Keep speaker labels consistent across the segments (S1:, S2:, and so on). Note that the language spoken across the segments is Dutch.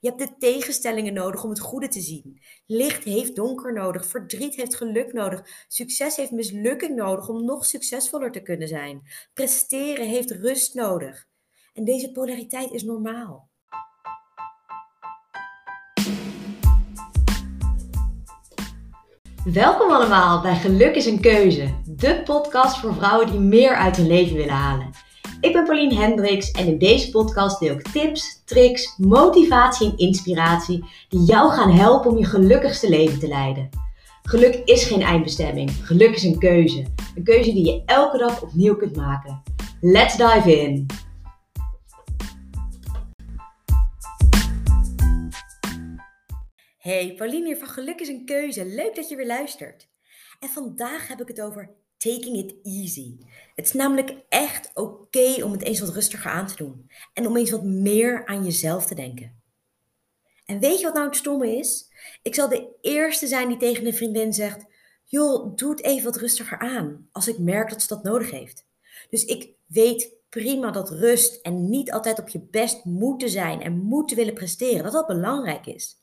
S1: Je hebt de tegenstellingen nodig om het goede te zien. Licht heeft donker nodig, verdriet heeft geluk nodig, succes heeft mislukking nodig om nog succesvoller te kunnen zijn. Presteren heeft rust nodig. En deze polariteit is normaal. Welkom allemaal bij Geluk is een Keuze, de podcast voor vrouwen die meer uit hun leven willen halen. Ik ben Pauline Hendricks en in deze podcast deel ik tips, tricks, motivatie en inspiratie die jou gaan helpen om je gelukkigste leven te leiden. Geluk is geen eindbestemming, geluk is een keuze. Een keuze die je elke dag opnieuw kunt maken. Let's dive in! Hey, Pauline hier van Geluk is een keuze. Leuk dat je weer luistert. En vandaag heb ik het over taking it easy. Het is namelijk echt oké om het eens wat rustiger aan te doen. En om eens wat meer aan jezelf te denken. En weet je wat nou het stomme is? Ik zal de eerste zijn die tegen een vriendin zegt: Joh, doe het even wat rustiger aan. Als ik merk dat ze dat nodig heeft. Dus ik weet prima dat rust en niet altijd op je best moeten zijn en moeten willen presteren, dat dat belangrijk is.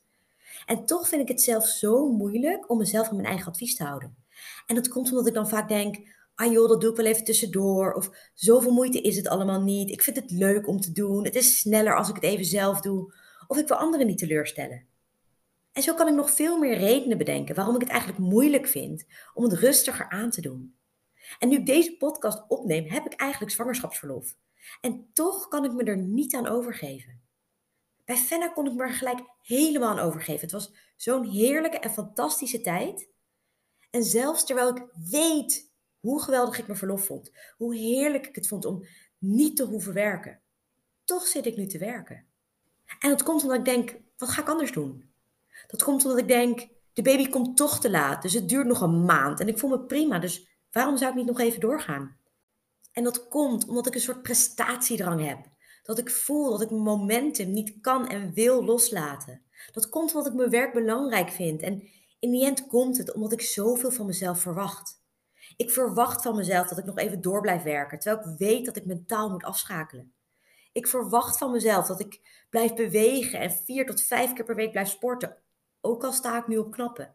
S1: En toch vind ik het zelf zo moeilijk om mezelf aan mijn eigen advies te houden. En dat komt omdat ik dan vaak denk, ah joh, dat doe ik wel even tussendoor. Of zoveel moeite is het allemaal niet. Ik vind het leuk om te doen. Het is sneller als ik het even zelf doe. Of ik wil anderen niet teleurstellen. En zo kan ik nog veel meer redenen bedenken waarom ik het eigenlijk moeilijk vind om het rustiger aan te doen. En nu ik deze podcast opneem, heb ik eigenlijk zwangerschapsverlof. En toch kan ik me er niet aan overgeven. Bij Fenna kon ik me er gelijk helemaal aan overgeven. Het was zo'n heerlijke en fantastische tijd. En zelfs terwijl ik weet hoe geweldig ik me verlof vond, hoe heerlijk ik het vond om niet te hoeven werken, toch zit ik nu te werken. En dat komt omdat ik denk, wat ga ik anders doen? Dat komt omdat ik denk, de baby komt toch te laat, dus het duurt nog een maand en ik voel me prima, dus waarom zou ik niet nog even doorgaan? En dat komt omdat ik een soort prestatiedrang heb. Dat ik voel dat ik mijn momentum niet kan en wil loslaten. Dat komt omdat ik mijn werk belangrijk vind en in die end komt het omdat ik zoveel van mezelf verwacht. Ik verwacht van mezelf dat ik nog even door blijf werken, terwijl ik weet dat ik mentaal moet afschakelen. Ik verwacht van mezelf dat ik blijf bewegen en vier tot vijf keer per week blijf sporten, ook al sta ik nu op knappen.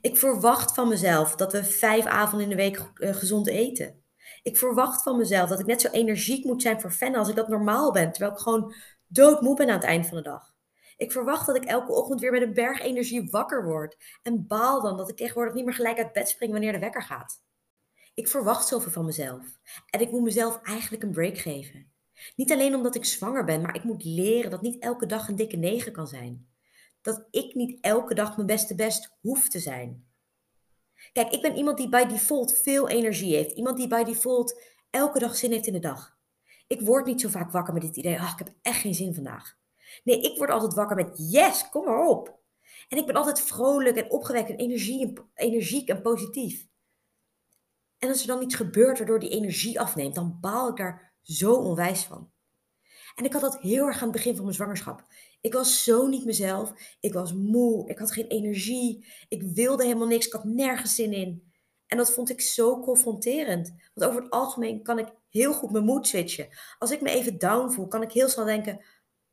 S1: Ik verwacht van mezelf dat we vijf avonden in de week eh, gezond eten. Ik verwacht van mezelf dat ik net zo energiek moet zijn voor fan als ik dat normaal ben, terwijl ik gewoon doodmoe ben aan het eind van de dag. Ik verwacht dat ik elke ochtend weer met een berg energie wakker word. En baal dan dat ik tegenwoordig niet meer gelijk uit bed spring wanneer de wekker gaat. Ik verwacht zoveel van mezelf. En ik moet mezelf eigenlijk een break geven. Niet alleen omdat ik zwanger ben, maar ik moet leren dat niet elke dag een dikke negen kan zijn. Dat ik niet elke dag mijn beste best hoef te zijn. Kijk, ik ben iemand die bij default veel energie heeft. Iemand die bij default elke dag zin heeft in de dag. Ik word niet zo vaak wakker met het idee, ach, ik heb echt geen zin vandaag. Nee, ik word altijd wakker met yes, kom maar op. En ik ben altijd vrolijk en opgewekt en, energie, energiek en positief. En als er dan iets gebeurt waardoor die energie afneemt, dan baal ik daar zo onwijs van. En ik had dat heel erg aan het begin van mijn zwangerschap. Ik was zo niet mezelf. Ik was moe. Ik had geen energie. Ik wilde helemaal niks. Ik had nergens zin in. En dat vond ik zo confronterend. Want over het algemeen kan ik heel goed mijn moed switchen. Als ik me even down voel, kan ik heel snel denken: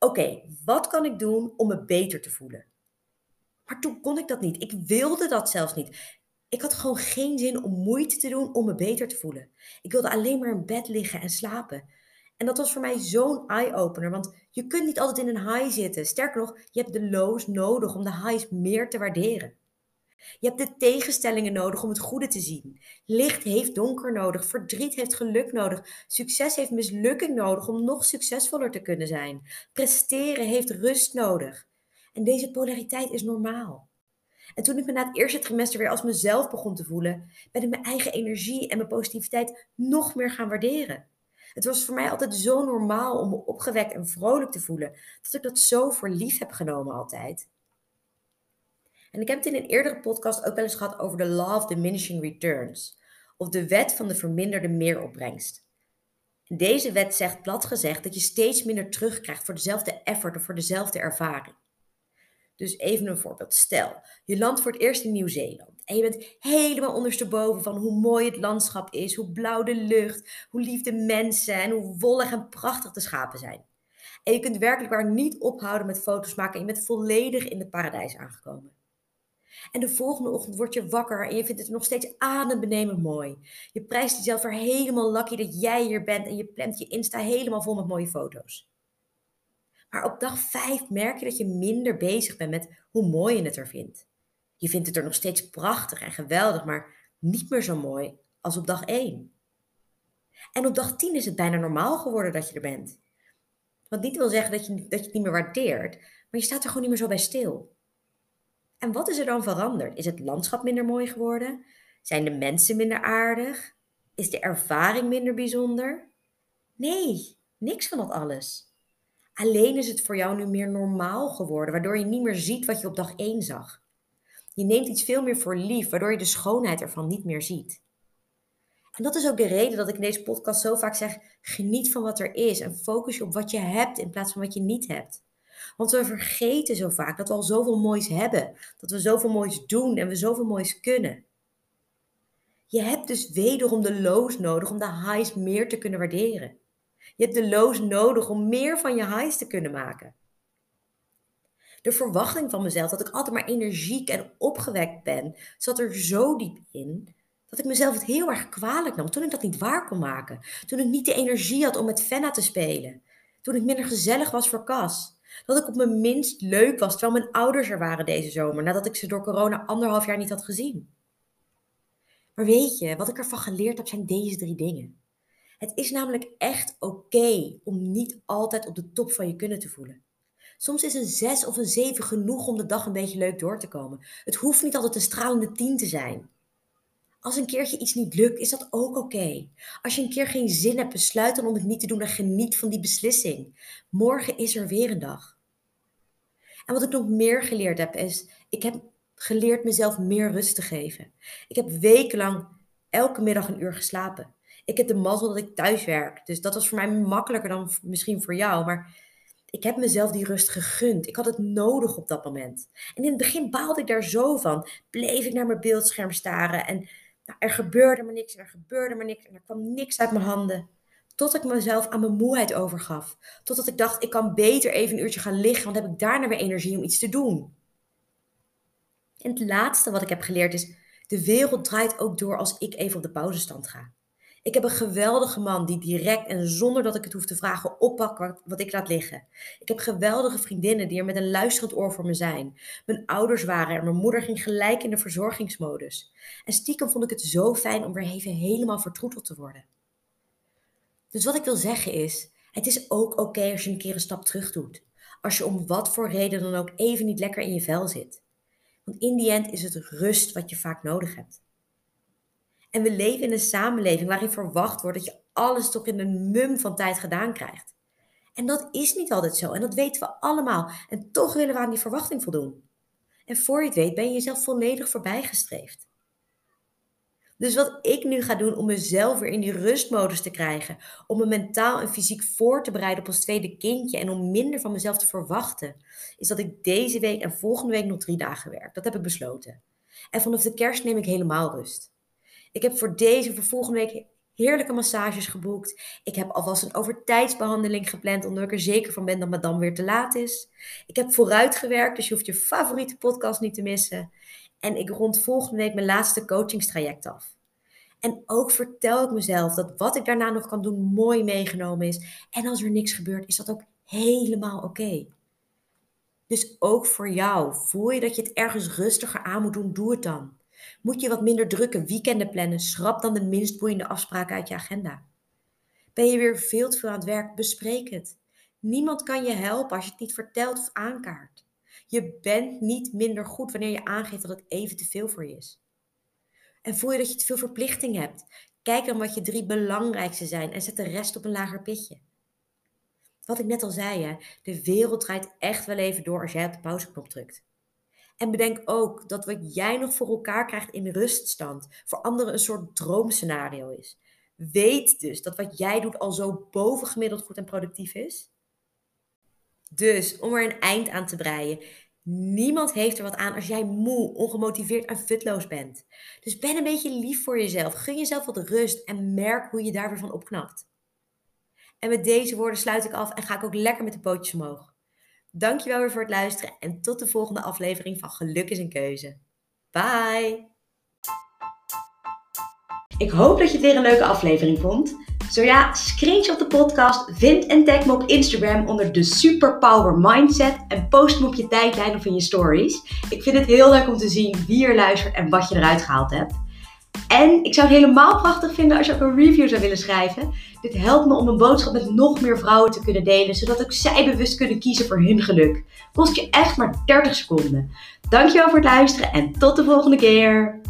S1: oké, wat kan ik doen om me beter te voelen? Maar toen kon ik dat niet. Ik wilde dat zelfs niet. Ik had gewoon geen zin om moeite te doen om me beter te voelen. Ik wilde alleen maar in bed liggen en slapen. En dat was voor mij zo'n eye-opener, want je kunt niet altijd in een high zitten. Sterker nog, je hebt de lows nodig om de highs meer te waarderen. Je hebt de tegenstellingen nodig om het goede te zien. Licht heeft donker nodig, verdriet heeft geluk nodig, succes heeft mislukking nodig om nog succesvoller te kunnen zijn. Presteren heeft rust nodig. En deze polariteit is normaal. En toen ik me na het eerste trimester weer als mezelf begon te voelen, ben ik mijn eigen energie en mijn positiviteit nog meer gaan waarderen. Het was voor mij altijd zo normaal om me opgewekt en vrolijk te voelen, dat ik dat zo voor lief heb genomen altijd. En ik heb het in een eerdere podcast ook wel eens gehad over de Law of Diminishing Returns, of de wet van de verminderde meeropbrengst. deze wet zegt plat gezegd dat je steeds minder terugkrijgt voor dezelfde effort of voor dezelfde ervaring. Dus even een voorbeeld. Stel, je landt voor het eerst in Nieuw-Zeeland en je bent helemaal ondersteboven van hoe mooi het landschap is, hoe blauw de lucht, hoe lief de mensen en hoe wollig en prachtig de schapen zijn. En je kunt werkelijk waar niet ophouden met foto's maken en je bent volledig in het paradijs aangekomen. En de volgende ochtend word je wakker en je vindt het nog steeds adembenemend mooi. Je prijst jezelf weer helemaal lucky dat jij hier bent en je plant je Insta helemaal vol met mooie foto's. Maar op dag 5 merk je dat je minder bezig bent met hoe mooi je het er vindt. Je vindt het er nog steeds prachtig en geweldig, maar niet meer zo mooi als op dag 1. En op dag 10 is het bijna normaal geworden dat je er bent. Wat niet wil zeggen dat je, dat je het niet meer waardeert, maar je staat er gewoon niet meer zo bij stil. En wat is er dan veranderd? Is het landschap minder mooi geworden? Zijn de mensen minder aardig? Is de ervaring minder bijzonder? Nee, niks van dat alles. Alleen is het voor jou nu meer normaal geworden, waardoor je niet meer ziet wat je op dag 1 zag. Je neemt iets veel meer voor lief, waardoor je de schoonheid ervan niet meer ziet. En dat is ook de reden dat ik in deze podcast zo vaak zeg: geniet van wat er is en focus je op wat je hebt in plaats van wat je niet hebt. Want we vergeten zo vaak dat we al zoveel moois hebben, dat we zoveel moois doen en we zoveel moois kunnen. Je hebt dus wederom de lows nodig om de highs meer te kunnen waarderen. Je hebt de lows nodig om meer van je highs te kunnen maken. De verwachting van mezelf dat ik altijd maar energiek en opgewekt ben, zat er zo diep in dat ik mezelf het heel erg kwalijk nam toen ik dat niet waar kon maken. Toen ik niet de energie had om met Fenna te spelen. Toen ik minder gezellig was voor Cas. Dat ik op mijn minst leuk was terwijl mijn ouders er waren deze zomer nadat ik ze door corona anderhalf jaar niet had gezien. Maar weet je, wat ik ervan geleerd heb zijn deze drie dingen. Het is namelijk echt oké om niet altijd op de top van je kunnen te voelen. Soms is een 6 of een 7 genoeg om de dag een beetje leuk door te komen. Het hoeft niet altijd een stralende 10 te zijn. Als een keertje iets niet lukt, is dat ook oké. Als je een keer geen zin hebt, besluit dan om het niet te doen en geniet van die beslissing. Morgen is er weer een dag. En wat ik nog meer geleerd heb, is: ik heb geleerd mezelf meer rust te geven. Ik heb wekenlang elke middag een uur geslapen. Ik heb de mazzel dat ik thuis werk. Dus dat was voor mij makkelijker dan misschien voor jou. Maar ik heb mezelf die rust gegund. Ik had het nodig op dat moment. En in het begin baalde ik daar zo van. Bleef ik naar mijn beeldscherm staren. En nou, er gebeurde maar niks. En er gebeurde maar niks. En er kwam niks uit mijn handen. Tot ik mezelf aan mijn moeheid overgaf. Totdat ik dacht, ik kan beter even een uurtje gaan liggen. Want heb ik daarna weer energie om iets te doen. En het laatste wat ik heb geleerd is, de wereld draait ook door als ik even op de pauzestand ga. Ik heb een geweldige man die direct en zonder dat ik het hoef te vragen oppakt wat, ik laat liggen. Ik heb geweldige vriendinnen die er met een luisterend oor voor me zijn. Mijn ouders waren er, mijn moeder ging gelijk in de verzorgingsmodus. En stiekem vond ik het zo fijn om weer even helemaal vertroeteld te worden. Dus wat ik wil zeggen is, het is ook oké als je een keer een stap terug doet. Als je om wat voor reden dan ook even niet lekker in je vel zit. Want in die end is het rust wat je vaak nodig hebt. En we leven in een samenleving waarin verwacht wordt dat je alles toch in een mum van tijd gedaan krijgt. En dat is niet altijd zo en dat weten we allemaal. En toch willen we aan die verwachting voldoen. En voor je het weet ben je jezelf volledig voorbijgestreefd. Dus wat ik nu ga doen om mezelf weer in die rustmodus te krijgen, om me mentaal en fysiek voor te bereiden op ons tweede kindje en om minder van mezelf te verwachten, is dat ik deze week en volgende week nog drie dagen werk. Dat heb ik besloten. En vanaf de kerst neem ik helemaal rust. Ik heb voor deze, voor volgende week heerlijke massages geboekt. Ik heb alvast een overtijdsbehandeling gepland, omdat ik er zeker van ben dat madame weer te laat is. Ik heb vooruitgewerkt, dus je hoeft je favoriete podcast niet te missen. En ik rond volgende week mijn laatste coachingstraject af. En ook vertel ik mezelf dat wat ik daarna nog kan doen mooi meegenomen is. En als er niks gebeurt, is dat ook helemaal oké. Dus ook voor jou, voel je dat je het ergens rustiger aan moet doen, doe het dan. Moet je wat minder drukke weekenden plannen, schrap dan de minst boeiende afspraken uit je agenda. Ben je weer veel te veel aan het werk, bespreek het. Niemand kan je helpen als je het niet vertelt of aankaart. Je bent niet minder goed wanneer je aangeeft dat het even te veel voor je is. En voel je dat je te veel verplichting hebt? Kijk dan wat je drie belangrijkste zijn en zet de rest op een lager pitje. Wat ik net al zei, hè, de wereld draait echt wel even door als jij op de pauzeknop drukt. En bedenk ook dat wat jij nog voor elkaar krijgt in ruststand, voor anderen een soort droomscenario is. Weet dus dat wat jij doet al zo bovengemiddeld goed en productief is. Dus om er een eind aan te breien, niemand heeft er wat aan als jij moe, ongemotiveerd en futloos bent. Dus ben een beetje lief voor jezelf, gun jezelf wat rust en merk hoe je daar weer van opknapt. En met deze woorden sluit ik af en ga ik ook lekker met de pootjes omhoog. Dankjewel weer voor het luisteren en tot de volgende aflevering van Geluk is een keuze. Bye! Ik hoop dat je het weer een leuke aflevering vond. Zo ja, screenshot de podcast, vind en tag me op Instagram onder de Superpower Mindset en post me op je tijdlijn of in je stories. Ik vind het heel leuk om te zien wie er luistert en wat je eruit gehaald hebt. En ik zou het helemaal prachtig vinden als je ook een review zou willen schrijven. Dit helpt me om een boodschap met nog meer vrouwen te kunnen delen, zodat ook zij bewust kunnen kiezen voor hun geluk. Kost je echt maar 30 seconden. Dankjewel voor het luisteren en tot de volgende keer.